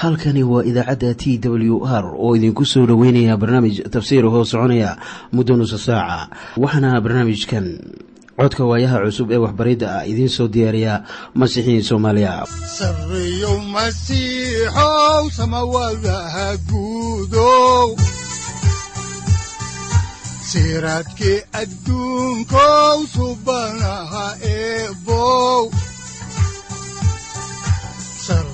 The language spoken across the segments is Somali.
halkani waa idaacadda t w r oo idinku soo dhoweynaya barnaamij tafsiir hoo soconaya muddo nusa saaca waxaana barnaamijkan codka waayaha cusub ee waxbaridda ah idiin soo diyaariya masiixiin soomaaliya. Siraadkii adduunkow subanaha eebow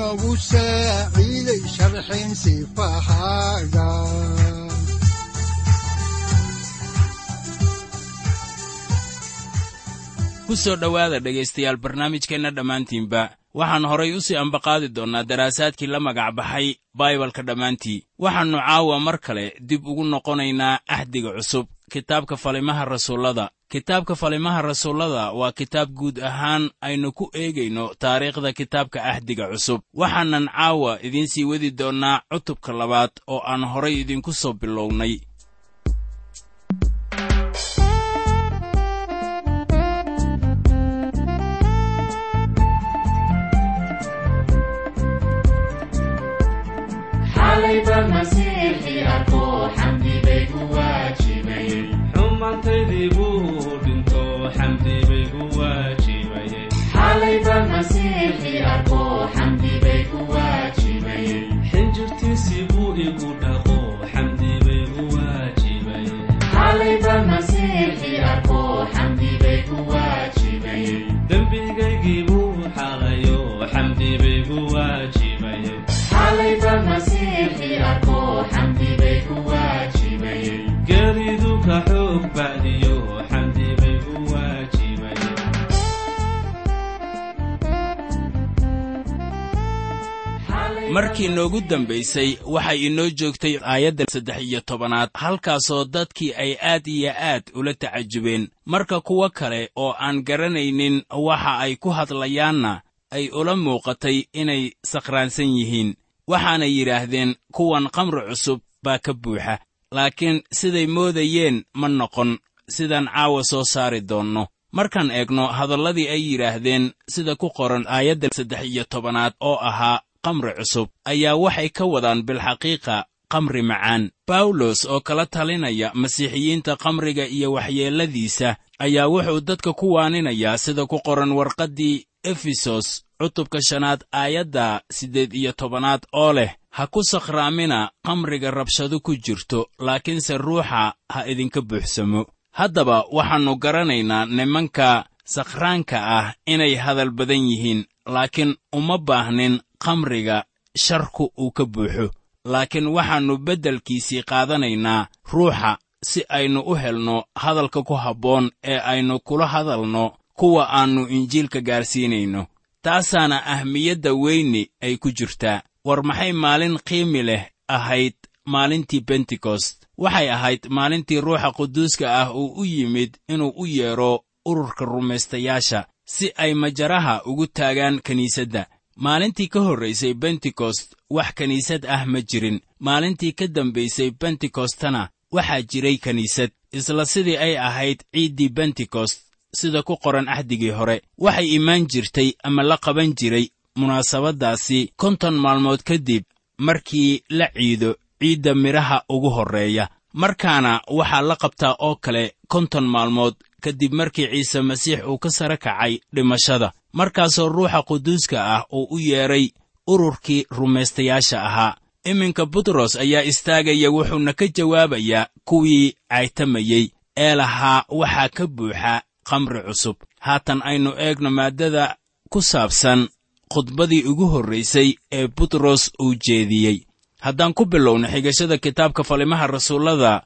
udanogu saaciiday ku soo dhowaada dhegaystayaal barnaamijkeenna dhammaantiinba waxaan horay u sii ambaqaadi doonnaa daraasaadkii la magac baxay baibalka dhammaantii. Waxaannu caawa mar kale dib ugu noqonaynaa ahdiga cusub kitaabka falimaha rasuullada kitaabka falimaha rasuullada waa kitaab guud ahaan aynu ku eegayno taariikhda kitaabka ahdiga cusub. Waxaanan caawa idiin sii wadi doonnaa cutubka labaad oo aan horay idinku soo bilownay markii noogu dambaysay waxay inoo joogtay aayadda saddex iyo tobanaad halkaasoo dadkii ay aad iyo aad ula tacajubeen. Marka kuwo kale oo aan garanaynin waxa ay ku hadlayaanna ay ula muuqatay inay sakhraansan yihiin. Waxaanay yidhaahdeen kuwan khamri cusub baa ka buuxa laakiin siday moodayeen ma noqon sidaan caawa soo saari doonno. Markaan eegno hadalladii ay yidhaahdeen sida ku qoran aayadda saddex iyo tobanaad oo ahaa kamri cusub ayaa waxay ka wadaan bilxaqiiqa kamri macaan. Bawlos oo kala talinaya masiixiyiinta kamriga iyo waxyeelladiisa ayaa wuxuu dadka ku waaninayaa sida ku qoran warqaddii efesos cutubka shanaad aayadda siddeed iyo tobanaad oo leh ha ku sakhraamina kamriga rabshadu ku jirto laakiinse ruuxa ha idinka buuxsamo. Haddaba waxaannu garanaynaa nimanka sakhraanka ah inay hadal badan yihiin laakiin uma baahnin kamriga sharku uu ka buuxo. Laakiin waxaannu beddelkiisii qaadanaynaa ruuxa si aynu u helno hadalka ku habboon ee aynu kula hadalno kuwa aannu injiilka gaarsiinayno. Taasaana ahmiyadda weyni ay ku jirtaa. War maxay maalin qiimi leh ahayd maalintii bentekost waxay ahayd maalintii ruuxa quduuska ah uu u yimid inuu u yeedho ururka rumaystayaasha si ay majaraha ugu taagaan kiniisadda maalintii ka horraysay bentekost wax kiniisad ah ma jirin. Maalintii ka dambaysay bentekostana waxaa jiray kiniisad isla sidii ay ahayd ciiddii bentekost sida ku qoran axdigii hore. Waxay imaan jirtay ama la qaban jiray munaasabaddaasi konton maalmood kadib markii la ciido ciidda midhaha ugu horreeya. Markaana waxaa la qabtaa oo kale konton maalmood kadib markii ciise masiix uu ka sare kacay dhimashada markaasoo ruuxa quduuska ah uu u yeedhay ururkii rumaystayaasha ahaa. Iminka butros ayaa istaagaya wuxuuna ka jawaabayaa kuwii caytamayey ee lahaa waxaa ka buuxa khamri cusub. Haatan aynu eegno maaddada ku saabsan khudbadii ugu horraysay ee butros uu jeediyey. Haddaan ku bilowno xigashada kitaabka falimaha rasuullada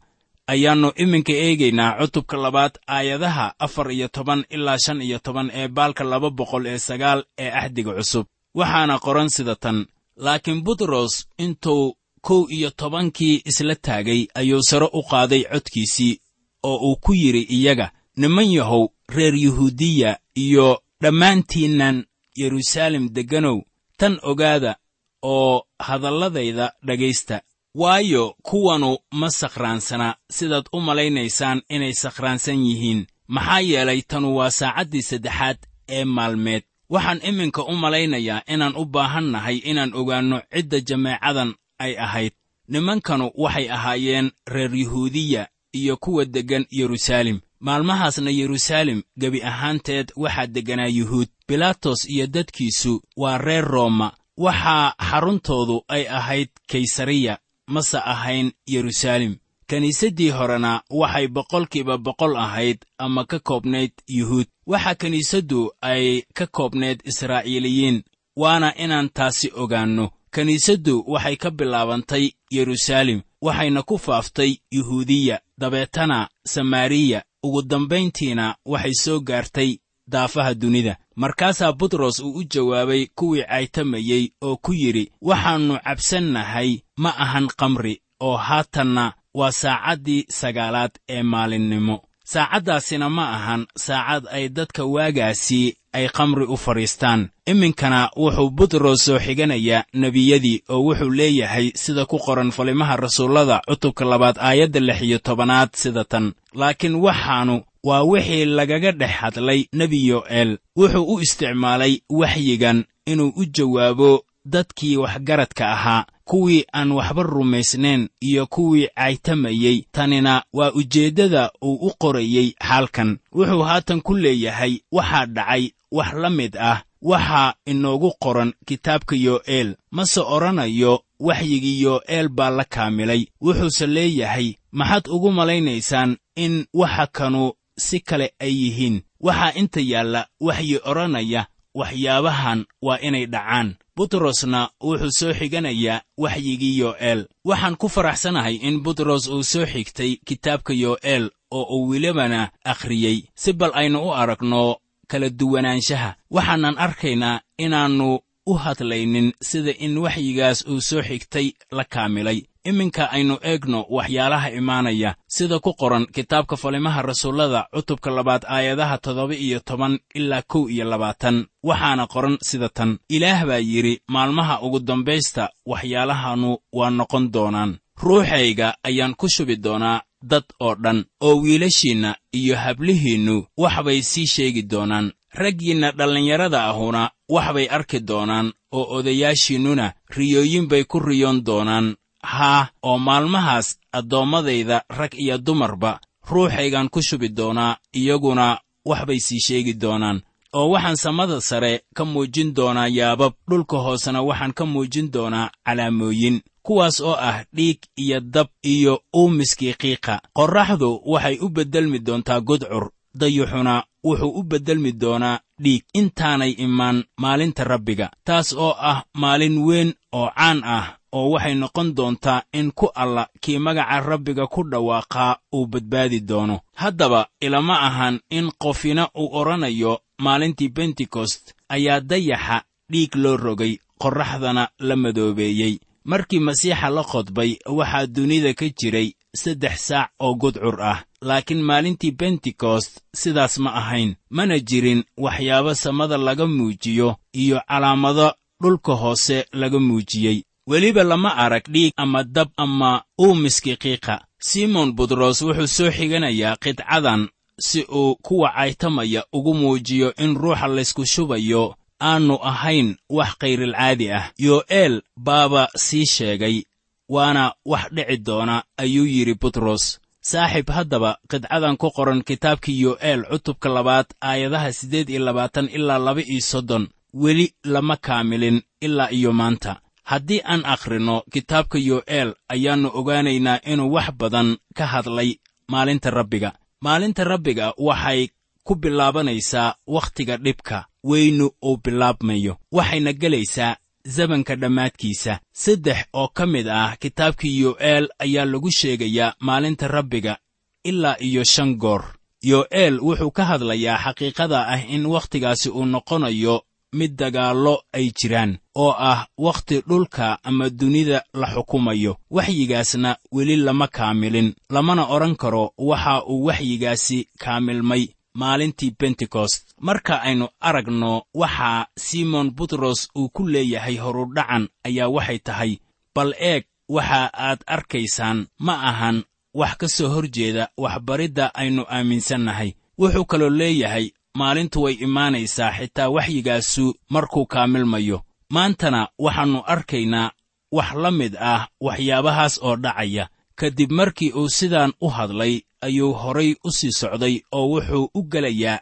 ayaannu iminka eegaynaa cutubka labaad aayadaha afar iyo toban ilaa shan iyo toban ee baalka laba boqol ee sagaal ee axdiga cusub. Waxaana qoran sida tan laakiin butros intuu kow iyo tobankii isla taagay ayuu sare u qaaday codkiisii oo uu ku yidhi iyaga niman yahow reer yuhuudiya iyo dhammaantiinnan yeruusaalem degganow tan ogaada oo hadalladayda dhegaysta waayo kuwanu ma sakhraansana sidaad u malaynaysaan inay sakhraansan yihiin. Maxaa yeelay tanu waa saacaddii saddexaad ee maalmeed. Waxaan iminka u malaynayaa inaan u baahan nahay inaan ogaanno cidda jameecadan ay ahayd. Nimankanu waxay ahaayeen reer yuhuudiya iyo kuwa deggan yeruusaalem. Maalmahaasna yeruusaalem gebi ahaanteed waxaa degganaa yuhuud. Bilaatos iyo dadkiisu waa reer rooma. Waxaa xaruntoodu ay ahayd kaysariya mase ahayn yeruusaalem kiniisaddii horena waxay boqolkiiba boqol ahayd ama ka koobnayd yuhuud. Waxaa kiniisaddu ay ka koobnayd israa'iiliyiin waana inaan taasi ogaanno. Kiniisaddu waxay ka bilaabantay yeruusaalem waxayna ku faaftay yuhuudiya dabeetana samaariya. Ugu dambayntiina waxay soo gaartay daafaha dunida. Markaasaa butros uu u jawaabay kuwii caytamayey oo ku yidhi waxaannu cabsannahay ma ahan kamri oo haatanna waa saacaddii sagaalaad ee maalinnimo. Saacaddaasina ma ahan saacad ay dadka waagaasi ay khamri u fadhiistaan. Iminkana wuxuu butros soo xiganayaa nebiyadii oo wuxuu leeyahay sida ku qoran falimaha rasuullada cutubka labaad aayadda lix iyo tobanaad sida tan. Laakiin waxaanu waa wixii lagaga dhex hadlay nebi yo'eel wuxuu u isticmaalay waxyigan inuu u jawaabo dadkii waxgaradka ahaa kuwii aan waxba rumaysnayn iyo kuwii caytamayey tanina waa ujeeddada uu u qorayey xaalkan wuxuu haatan ku leeyahay waxaa dhacay wax la mid ah waxaa inoogu qoran kitaabka yo'eel mase odhanayo waxyigii yo'eel baa la kaamilay. Wuxuuse leeyahay maxaad ugu malaynaysaan in waxa kanu si kale ay yihiin. Waxaa inta yaalla waxyi odhanaya waxyaabahan waa inay dhacaan. Butrosna wuxuu soo xiganayaa waxyigii yo'eel. Waxaan ku faraxsanahay in butros uu soo xigtay kitaabka yo'eel oo uu welibana akhriyey si bal aynu u aragno kala duwanaanshaha waxaanan arkaynaa inaannu u hadlaynin sida in waxyigaas uu soo xigtay la kaamilay. Iminka aynu eegno waxyaalaha imaanaya sida ku qoran kitaabka falimaha rasuullada cutubka labaad aayadaha toddoba iyo toban ilaa kow iyo labaatan. Waxaana qoran sida tan ilaah baa yidhi maalmaha ugu dambaysta waxyaalahanu waa noqon doonaan. Ruuxayga ayaan ku shubi doonaa dad oo dhan oo wiilashiinna iyo hablihiinnu wax bay sii sheegi doonaan. Raggiinna dhallinyarada ahuna wax bay arki doonaan oo odayaashiinnuna riyooyin bay ku riyoon doonaan. Haa oo maalmahaas addoommadayda rag iyo dumarba ruuxaygaan ku shubi doonaa iyaguna wax bay sii sheegi doonaan. Oo waxaan samada sare ka muujin doonaa yaabab dhulka hoosena waxaan ka muujin doonaa calaamooyin kuwaas oo ah dhiig iyo dab iyo uumiskii qiiqa qorraxdu waxay u beddelmi doontaa gudcur dayuxuna wuxuu u beddelmi doonaa dhiig intaanay imaan maalinta rabbiga taas oo ah maalin weyn oo caan ah oo waxay noqon doontaa in ku alla kii magaca rabbiga ku dhawaaqaa uu badbaadi doono. Haddaba ilama ahan in qofina uu odhanayo maalintii bentekost ayaa dayaxa dhiig loo rogay qorraxdana la madoobeeyey. Markii masiixa la qodbay waxaa dunida ka jiray saddex saac oo gudcur ah laakiin maalintii bentekost sidaas ma ahayn. Mana jirin waxyaabo samada laga muujiyo iyo calaamado dhulka hoose laga muujiyey. Weliba lama arag dhiig ama dab ama uumiskii qiiqa simon butros wuxuu soo xiganayaa qidcadan si uu kuwa caytamaya ugu muujiyo in ruuxa laysku shubayo aannu ahayn wax khayrilcaadi ah. Yo'eel baaba sii sheegay waana wax dhici doona ayuu yidhi butros saaxiib haddaba qidcadan ku qoran kitaabkii yo'eel cutubka labaad aayadaha siddeed iyo labaatan ilaa laba iyo soddon. Weli lama kaamilin ilaa iyo maanta. Haddii aan akhrinno kitaabka yo'eel ayaannu ogaanaynaa inuu wax badan ka hadlay maalinta rabbiga. Maalinta rabbiga waxay ku bilaabanaysaa wakhtiga dhibka weynu uu bilaabmayo. Waxayna gelaysaa zabanka dhammaadkiisa. Saddex oo ka mid ah kitaabkii yo'eel ayaa lagu sheegayaa maalinta rabbiga ilaa iyo shan goor. Yo'eel wuxuu ka hadlayaa xaqiiqada ah in wakhtigaasi uu noqonayo mid dagaallo ay jiraan oo ah wakhti dhulka ama dunida la xukumayo. Waxyigaasna weli lama kaamilin lamana odhan karo waxa uu waxyigaasi kaamilmay maalintii bentekost marka aynu aragno waxa simon butros uu ku leeyahay horudhacan ayaa waxay tahay bal eeg waxa aad arkaysaan ma ahan wax ka soo hor jeeda waxbaridda aynu aaminsannahay wuxuu kaloo leeyahay maalintu way imaanaysaa xitaa waxyigaasu markuu kaamilmayo maantana waxaannu arkaynaa wax la mid ah waxyaabahaas oo dhacaya. Kadib markii uu sidaan u hadlay ayuu horay u sii socday oo wuxuu u gelayaa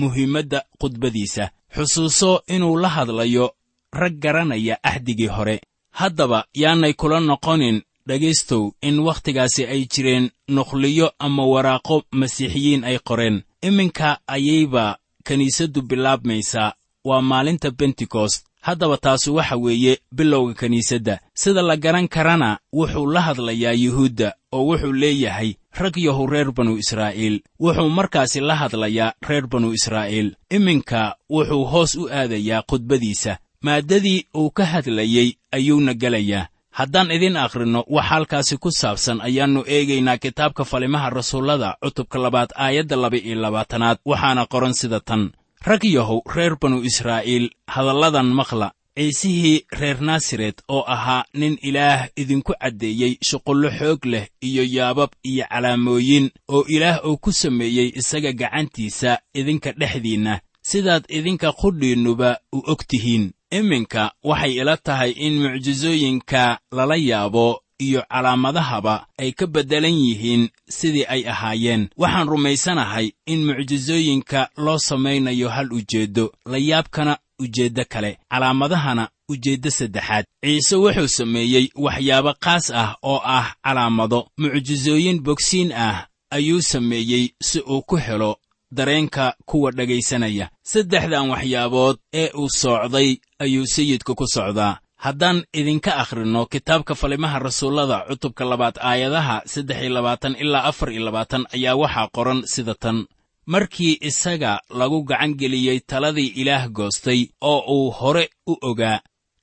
muhiimadda khudbadiisa xusuuso inuu la hadlayo rag garanaya axdigii hore. Haddaba yaanay kula noqonin dhegaystow in wakhtigaasi ay jireen nukhliyo ama waraaqo masiixiyiin ay qoreen. Iminka ayayba kiniisaddu bilaabmaysaa waa maalinta bentekost haddaba taasu waxa weeye bilowga kiniisadda sida la garan karana wuxuu la hadlayaa yuhuudda oo wuxuu leeyahay rag yahu reer banu israa'iil. Wuxuu markaasi la hadlayaa reer banu israa'iil. Iminka wuxuu hoos u aadayaa khudbadiisa. Maaddadii uu ka hadlayey ayuuna gelayaa. Haddaan idin akhrinno wax halkaasi ku saabsan ayaannu eegaynaa kitaabka falimaha rasuullada cutubka labaad aayadda laba-iyo labaatanaad waxaana qoran sida tan. Rag yahow reer banu israa'iil hadalladan maqla ciisihii reer naasaret oo ahaa nin ilaah idinku caddeeyey shuqullo xoog leh iyo yaabab iyo calaamooyin oo ilaah uu ku sameeyey isaga gacantiisa idinka dhexdiinna. Sidaad idinka qudhiinnuba u og tihiin. Iminka waxay ila tahay in mucjisooyinka lala yaabo iyo calaamadahaba ay ka beddelan yihiin sidii ay ahaayeen. Waxaan rumaysanahay in mucjisooyinka loo samaynayo hal ujeeddo. Layaabkana ujeeddo kale. Calaamadahana ujeeddo saddexaad. Ciise wuxuu sameeyey waxyaabo qaas ah oo ah calaamado. Mucjisooyin bogsiin ah ayuu sameeyey si uu ku helo dareenka kuwa dhegaysanaya saddexdan waxyaabood ee uu soocday ayuu sayidka ku socdaa. Haddaan idinka akhrinno kitaabka falimaha rasuullada cutubka labaad aayadaha saddex iyo labaatan ilaa afar iyo labaatan ayaa waxaa qoran sida tan markii isaga lagu gacan geliyey taladii ilaah goostay oo uu hore u ogaa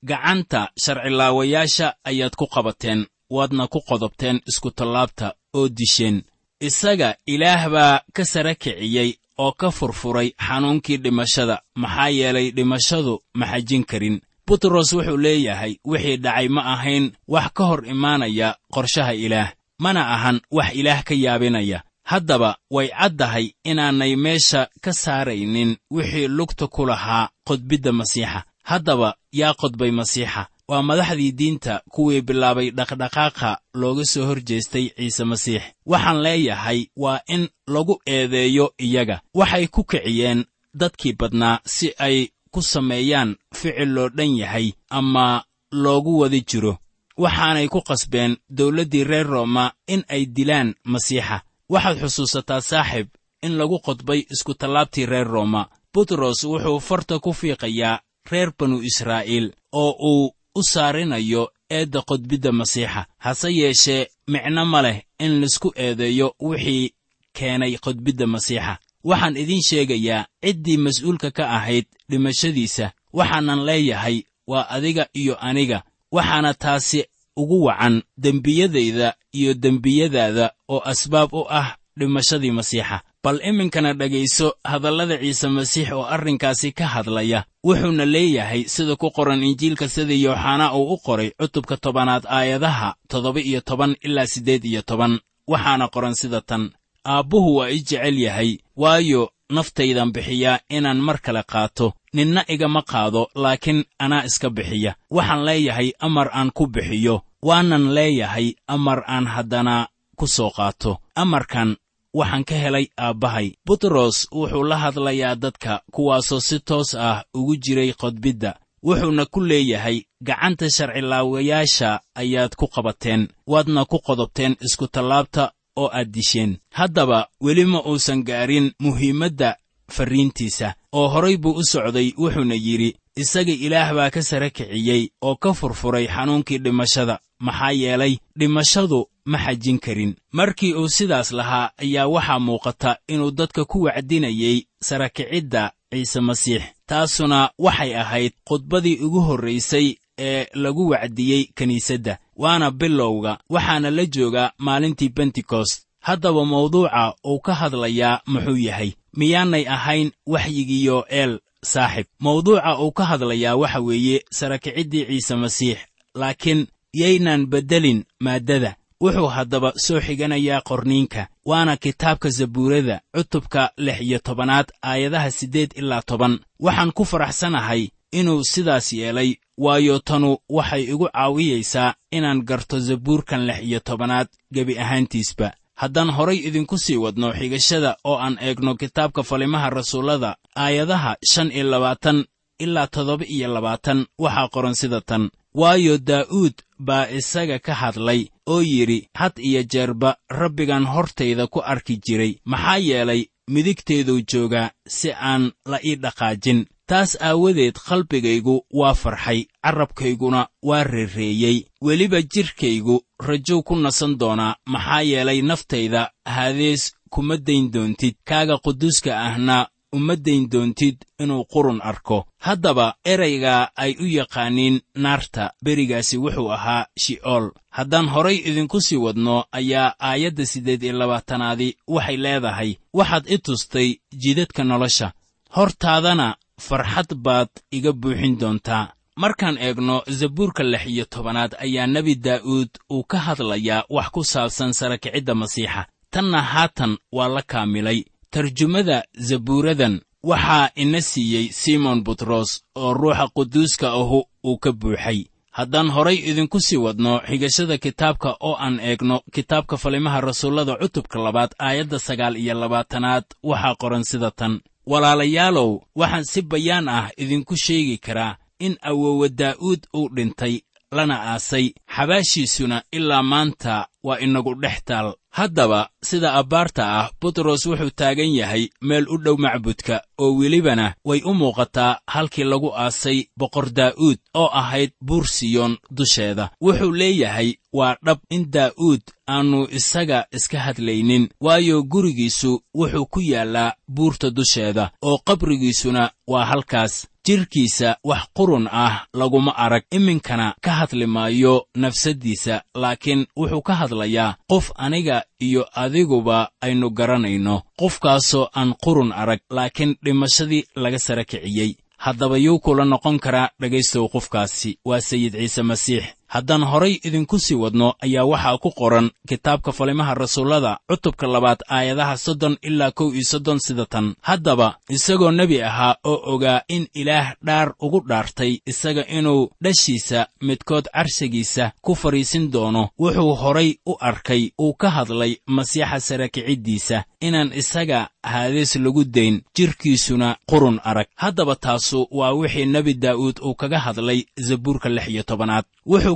gacanta sharcilaawayaasha ayaad ku qabateen waadna ku qodobteen iskutallaabta oo disheen. Isaga ilaah baa ka sara kiciyey oo ka furfuray xanuunkii dhimashada maxaa yeelay dhimashadu ma xajin karin. Butros wuxuu leeyahay wixii dhacay ma ahayn wax ka hor imaanaya qorshaha ilaah mana ahan wax ilaah ka yaabinaya haddaba way caddahay inaanay meesha ka saaraynin wixii lugta ku lahaa qodbidda masiixa. Haddaba yaa qodbay masiixa waa madaxdii diinta kuwii bilaabay dhaqdhaqaaqa looga soo hor jeestay ciise masiix. Waxaan leeyahay waa in lagu eedeeyo iyaga. Waxay ku kiciyeen dadkii badnaa si ay ku sameeyaan ficil loo dhan yahay ama loogu wada jiro. Waxaanay ku qasbeen dawladdii reer rooma in ay dilaan masiixa waxaad xusuusataa saaxib in lagu qodbay iskutallaabtii reer rooma. Butros wuxuu farta ku fiiqayaa reer banu israa'iil oo uu u saarinayo eedda qodbidda masiixa. Hase yeeshee micno ma leh in la isku eedeeyo wixii keenay qodbidda masiixa. Waxaan idiin sheegayaa ciddii mas'uulka ka ahayd dhimashadiisa. Waxaanan leeyahay waa adiga iyo aniga. Waxaana taasi ugu wacan dembiyadayda iyo dembiyadaada oo asbaab u ah dhimashadii masiixa. Bal iminkana dhegayso hadallada ciise masiix oo arrinkaasi ka hadlaya wuxuuna leeyahay sida ku qoran injiilka sida yooxanaa uu u qoray cutubka tobanaad aayadaha toddoba iyo toban ilaa siddeed iyo toban waxaana qoran sida tan aabbuhu waa i jecel yahay waayo naftaydan bixiyaa inaan mar kale qaato ninna igama qaado laakiin anaa iska bixiya. Waxaan leeyahay amar aan ku bixiyo waanan leeyahay amar aan haddana ku soo qaato. Amarkan waxaan ka helay aabbahay. Butros wuxuu la hadlayaa dadka kuwaasoo si toos ah ugu jiray qodbidda. Wuxuuna ku leeyahay gacanta sharcilaawayaasha ayaad ku qabateen waadna ku qodobteen iskutallaabta oo aad disheen. Haddaba weli ma uusan gaarin muhiimadda farriintiisa oo horay buu u socday wuxuuna yidhi isaga ilaah baa ka sara kiciyey oo ka furfuray xanuunkii dhimashada maxaa yeelay dhimashadu ma xajin karin. Markii uu sidaas lahaa ayaa waxaa muuqata inuu dadka ku wacdinayey sarakicidda ciise masiix. Taasuna waxay ahayd khudbadii ugu horraysay ee lagu wacdiyey kiniisadda waana bilowga waxaana la joogaa maalintii bentekost haddaba mawduuca uu ka hadlayaa muxuu yahay miyaanay ahayn waxyigii yo'eel saaxib. Mawduuca uu ka hadlayaa waxa weeye sarakiciddii ciise masiix laakiin yaynan beddelin maaddada. Wuxuu haddaba soo xiganayaa qorniinka waana kitaabka zabuurada cutubka lix iyo tobanaad aayadaha siddeed ilaa toban. Waxaan ku faraxsanahay inuu sidaas yeelay waayo tanu waxay igu caawiyaysaa inaan garto zabuurkan lix iyo tobanaad gebi ahaantiisba. Haddaan horay idinku sii wadno xigashada oo aan eegno kitaabka falimaha rasuullada aayadaha shan iyo labaatan ilaa toddoba iyo labaatan waxaa qoran sida tan waayo daa'uud baa isaga ka hadlay oo yidhi had iyo jeerba rabbigan hortayda ku arki jiray. Maxaa yeelay midigteeduu joogaa si aan la ii dhaqaajin. Taas aawadeed qalbigaygu waa farxay carrabkayguna waa reereeyey. Weliba jidhkaygu rajow ku nasan doonaa maxaa yeelay naftayda haadees kuma dayn doontid. Kaaga quduuska ahna uma dayn doontid inuu qurun arko. Haddaba erayga ay u yaqaaniin naarta berigaasi wuxuu ahaa shi'ool. Haddaan horay idinku sii wadno ayaa aayadda siddeed iyo labaatanaadi waxay leedahay. Waxaad i tustay jidadka nolosha. Hortaadana farxad baad iga buuxin doontaa. Markaan eegno zabuurka lix iyo tobanaad ayaa nebi daa'uud uu ka hadlayaa wax ku saabsan sarakicidda masiixa. Tanna haatan waa la kaamilay tarjumada zabuuradan waxaa ina siiyey simon butros oo ruuxa quduuska ahu uu ka buuxay. Haddaan horay idinku sii wadno xigashada kitaabka oo aan eegno kitaabka falimaha rasuullada cutubka labaad aayadda sagaal iyo labaatanaad waxaa qoran sida tan. Walaalayaalow waxaan si bayaan ah idinku sheegi karaa in awowa daa'uud uu dhintay lana aasay. Xabaashiisuna ilaa maanta waa inagu dhex taal haddaba sida abbaarta ah butros wuxuu taagan yahay meel u dhow macbudka oo welibana way u muuqataa halkii lagu aasay boqor daa'uud oo ahayd buur siyoon dusheeda. Wuxuu leeyahay waa dhab in daa'uud aannu isaga iska hadlaynin waayo gurigiisu wuxuu ku yaallaa buurta dusheeda oo qabrigiisuna waa halkaas jidhkiisa wax qurun ah laguma arag. Iminkana ka hadli maayo nafsaddiisa laakiin wuxuu ka hadlayaa qof aniga iyo adiguba aynu garanayno. Qofkaasoo aan qurun arag laakiin dhimashadii laga sara kiciyey. Haddaba yuu kula noqon karaa dhegaystow qofkaasi. Waa sayid ciise masiix haddaan horay idinku sii wadno ayaa waxaa ku qoran kitaabka falimaha rasuullada cutubka labaad aayadaha soddon ilaa kow iyo soddon sida tan. Haddaba isagoo nebi ahaa oo ogaa in ilaah dhaar ugu dhaartay isaga inuu dhashiisa midkood carshigiisa ku fadhiisin doono wuxuu horay u arkay uu ka hadlay masiixa sarakiciddiisa inaan isaga haadees lagu dayn jidhkiisuna qurun arag. Haddaba taasu waa wixii nebi daa'uud uu kaga hadlay zabuurka lix iyo tobanaad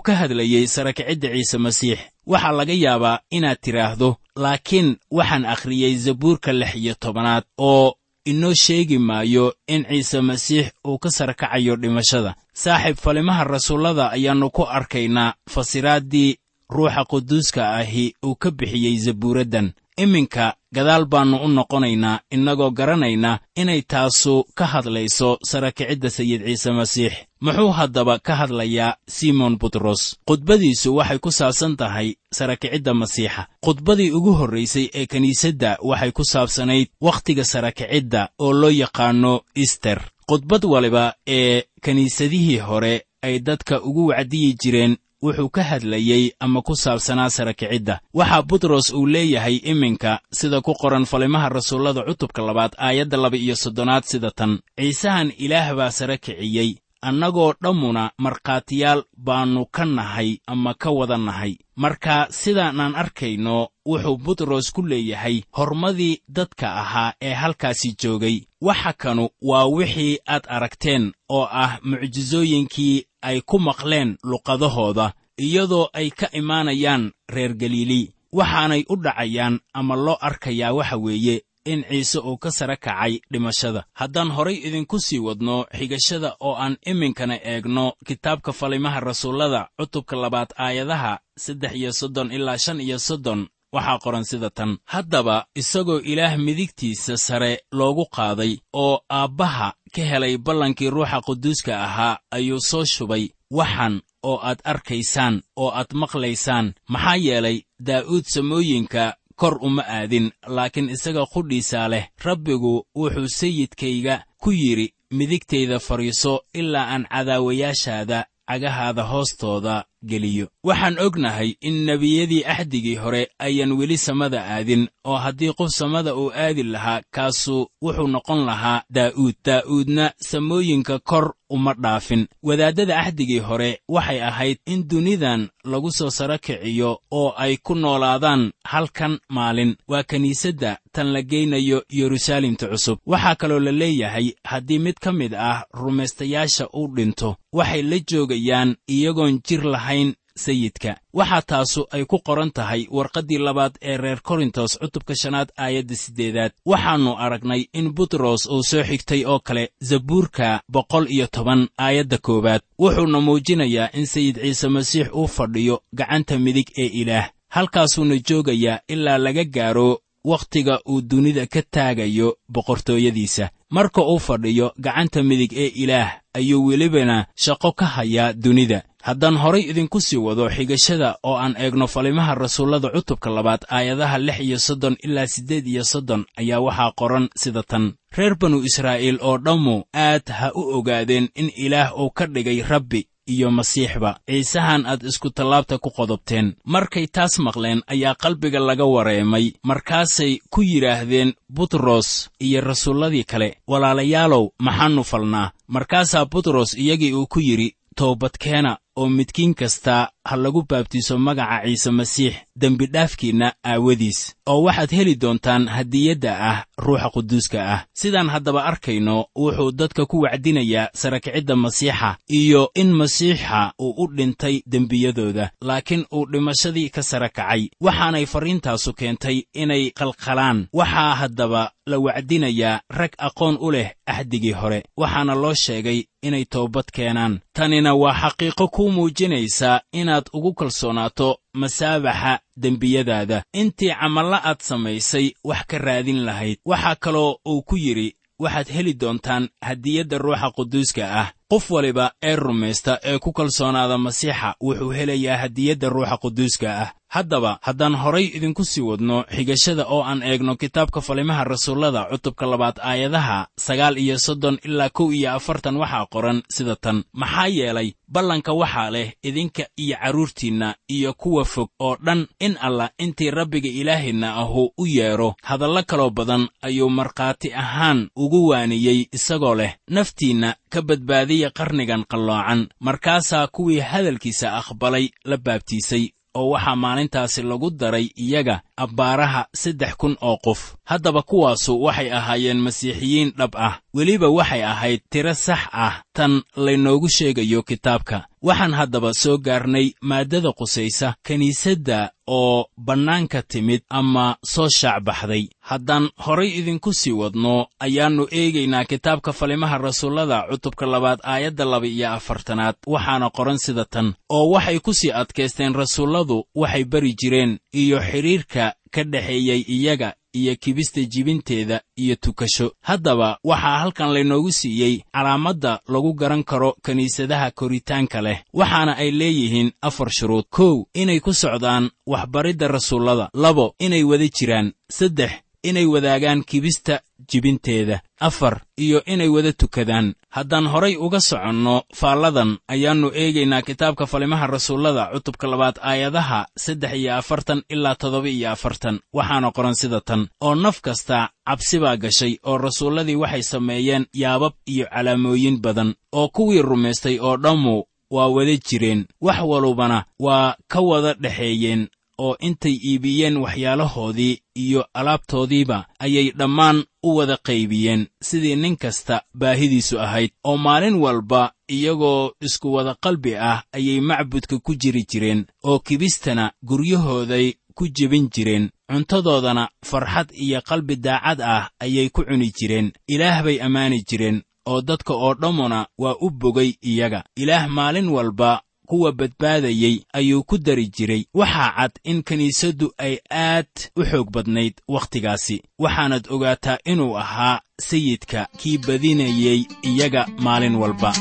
wuxuu ka hadlayey sarakicidda ciise masiix waxaa laga yaabaa inaad tidhaahdo laakiin waxaan akhriyey zabuurka lix iyo tobanaad oo inoo sheegi maayo in ciise masiix uu ka sarakacayo dhimashada. Saaxiib falimaha rasuullada ayaannu ku arkaynaa fasiraaddii ruuxa quduuska ahi uu ka bixiyey zabuuraddan iminka gadaal baannu u noqonaynaa innagoo garanayna inay taasu ka hadlayso sarakicidda sayid ciise masiix. Muxuu haddaba ka hadlayaa simon butros. Khudbadiisu waxay ku saabsan tahay sarakicidda masiixa. Khudbadii ugu horraysay ee kiniisadda waxay ku saabsanayd wakhtiga sarakicidda oo loo yaqaanno ister khudbad waliba ee kiniisadihii hore ay dadka ugu wacdiyi jireen wuxuu ka hadlayey ama ku saabsanaa sarakicidda waxaa butros uu leeyahay iminka sida ku qoran falimaha rasuullada cutubka labaad aayadda laba iyo soddonaad sida tan. Ciisahan ilaah baa sara kiciyey annagoo dhammuna markhaatiyaal baannu ka nahay ama ka wada nahay. Marka sidaanaan arkayno wuxuu butros ku leeyahay hormadii dadka ahaa ee halkaasi joogay. Waxa kanu waa wixii aad aragteen oo ah mucjisooyinkii ay ku maqleen luqadahooda iyadoo ay ka imaanayaan reer galiili waxaanay u dhacayaan ama loo arkayaa waxa weeye in ciise uu ka sara kacay dhimashada. Haddaan horay idinku sii wadno xigashada oo aan iminkana eegno kitaabka falimaha rasuullada cutubka labaad aayadaha saddex iyo soddon ilaa shan iyo soddon waxaa qoran sida tan. Haddaba isagoo ilaah midigtiisa sare loogu qaaday oo aabbaha ka helay ballankii ruuxa quduuska ahaa ayuu soo shubay waxan oo aad arkaysaan oo aad maqlaysaan maxaa yeelay daa'uud samooyinka kor uma aadin laakiin isaga qudhiisaa leh rabbigu wuxuu sayidkayga ku yidhi midigtayda fadhiiso ilaa aan cadaawayaashaada cagahaada hoostooda geliyo. Waxaan ognahay in nebiyadii axdigii hore ayaan weli samada aadin oo haddii qof samada uu aadi lahaa kaasu wuxuu noqon lahaa daa'uud. Daa'uudna samooyinka kor uma dhaafin. Wadaaddada axdigii hore waxay ahayd in dunidan lagu soo saro kiciyo oo ay ku noolaadaan halkan maalin. Waa kiniisadda tan la geynayo yeruusaalemta cusub. Waxaa kaloo la leeyahay haddii mid ka mid ah rumaystayaasha uu dhinto waxay la joogayaan iyagoon jir lahayn sayidka. Waxaa taasu ay ku qoran tahay warqaddii labaad ee reer korintos cutubka shanaad aayadda siddeedaad. Waxaannu aragnay in butros uu soo xigtay oo kale zabuurka boqol iyo toban aayadda koowaad. Wuxuuna muujinayaa in sayid ciise masiix uu fadhiyo gacanta midig ee ilaah halkaasuuna joogayaa ilaa laga gaaro wakhtiga uu dunida ka taagayo boqortooyadiisa. Marka uu fadhiyo gacanta midig ee ilaah ayuu welibana shaqo ka hayaa dunida haddaan horay idinku sii wado xigashada oo aan eegno falimaha rasuullada cutubka labaad aayadaha lix iyo soddon ilaa siddeed iyo soddon ayaa waxaa qoran sida tan. Reer banu israa'iil oo dhammu aad ha u ogaadeen in ilaah uu ka dhigay rabbi iyo masiixba. Ciisahan aad isku tallaabta ku qodobteen. Markay taas maqleen ayaa qalbiga laga wareemay. Markaasay ku yidhaahdeen butros iyo rasuulladii kale walaalayaalow maxaannu falnaa. Markaasaa butros iyagii uu ku yidhi toobadkeena oo midkiin kasta ha lagu baabtiiso magaca ciise masiix dembidhaafkiinna aawadiis oo waxaad heli doontaan hadiyadda ah ruuxa quduuska ah. Sidaan haddaba arkayno wuxuu dadka ku wacdinayaa sarakicidda masiixa iyo in masiixa uu u dhintay dembiyadooda laakiin uu dhimashadii ka sara kacay. Waxaanay farriintaasu keentay inay qalqalaan. Waxaa haddaba la wacdinayaa rag aqoon u leh axdigii hore. Waxaana loo sheegay inay toobad keenaan. Tanina waa xaqiiqo kuu muujinaysa inaad ugu kalsoonaato masaabaxa dembiyadaada. Intii camalla aad samaysay wax ka raadin lahayd. Waxaa kaloo uu ku yidhi waxaad heli doontaan hadiyadda ruuxa quduuska ah. Qof waliba ee rumaysta ee ku kalsoonaada masiixa wuxuu helayaa hadiyadda ruuxa quduuska ah haddaba haddaan horay idinku sii wadno xigashada oo aan eegno kitaabka falimaha rasuullada cutubka labaad aayadaha sagaal iyo soddon ilaa kow iyo afartan waxaa qoran sida tan. Maxaa yeelay ballanka waxaa leh idinka iyo carruurtiinna iyo kuwa fog oo dhan in allah intii rabbiga ilaaheenna ahu u yeedho hadallo kaloo badan ayuu markhaati ahaan ugu waaniyey isagoo leh naftiinna ka badbaadiya qarnigan qalloocan. Markaasaa kuwii hadalkiisa aqbalay la baabtiisay oo waxaa maalintaasi lagu daray iyaga abbaaraha saddex kun oo qof. Haddaba kuwaasu waxay ahaayeen masiixiyiin dhab ah. Weliba waxay ahayd tiro sax ah tan laynoogu sheegayo kitaabka waxaan haddaba soo gaarnay maaddada qusaysa kiniisadda oo bannaanka timid ama soo shaacbaxday haddaan horay idinku sii wadno ayaannu eegaynaa kitaabka falimaha rasuullada cutubka labaad aayadda laba iyo afartanaad. Waxaana qoran sida tan oo waxay ku sii adkaysteen rasuulladu waxay bari jireen iyo xidhiirka ka dhexeeyey iyaga iyo kibista jibinteeda iyo tukasho. Haddaba waxaa halkan laynoogu siiyey calaamadda lagu garan karo kiniisadaha koritaanka leh waxaana ay leeyihiin afar shuruud. Kow inay ku socdaan waxbaridda rasuullada. Labo inay wada jiraan. Saddex inay wadaagaan kibista jibinteeda afar iyo inay wada tukadaan. Haddaan horay uga soconno faalladan ayaannu eegaynaa kitaabka falimaha rasuullada cutubka labaad aayadaha saddex iyo afartan ilaa toddoba iyo afartan. Waxaana qoran sida tan oo naf kasta cabsi baa gashay oo rasuulladii waxay sameeyeen yaabab iyo calaamooyin badan oo kuwii rumaystay oo dhammu waa wada jireen. Wax walubana waa ka wada dhexeeyeen oo intay iibiyeen waxyaalahoodii iyo alaabtoodiiba ayay dhammaan u wada qaybiyeen sidii nin kasta baahidiisu ahayd oo maalin walba iyagoo isku wada qalbi ah ayay macbudka ku jiri jireen oo kibistana guryahooday ku jebin jireen. Cuntadoodana farxad iyo qalbi daacad ah ayay ku cuni jireen. Ilaah bay ammaani jireen oo dadka oo dhammuna waa u bogay iyaga. Ilaah maalin walba kuwa badbaadayey ayuu ku dari jiray. Waxaa cad in kiniisaddu ay aad u xoog badnayd wakhtigaasi. Waxaanad ogaataa inuu ahaa sayidka kii badinayey iyaga maalin walba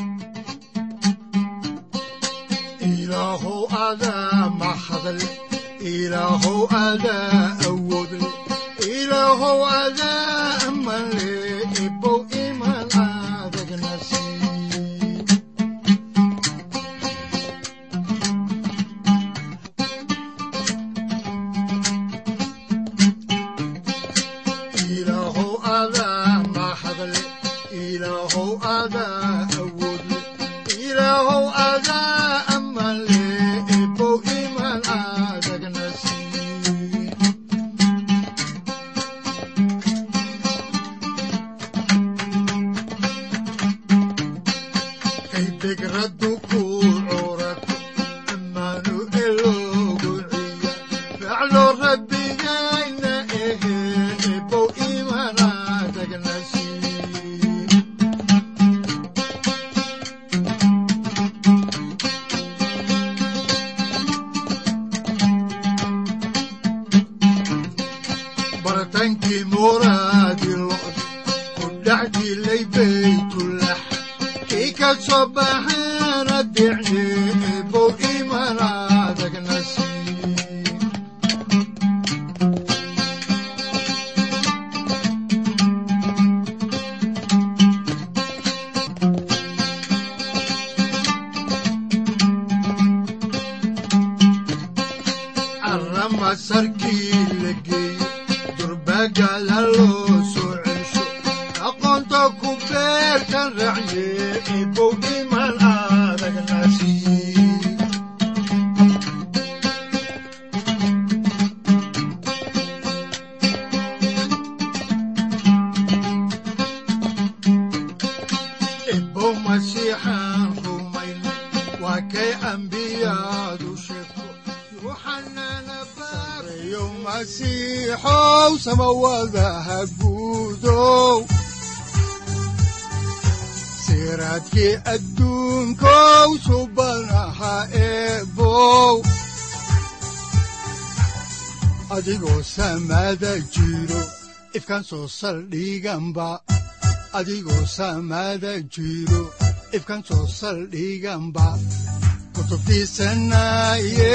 adagna sii samawadaha guudow siraadkii adduunkow subanaha eebow adigoo samada jiro ifkan soo saldhiganba adigoo samada jiro ifkan soo saldhiganba kutubtiisanaye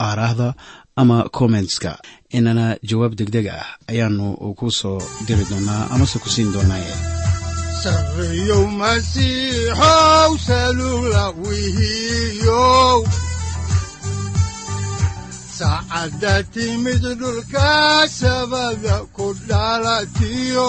aaraahda ama kommentska inana jawaab degdeg ah ayaanu ku soo diri doonaa amase ku siin doonaaye. Sarreeyow masiixow timid dhulka sabada ku dhalatiyo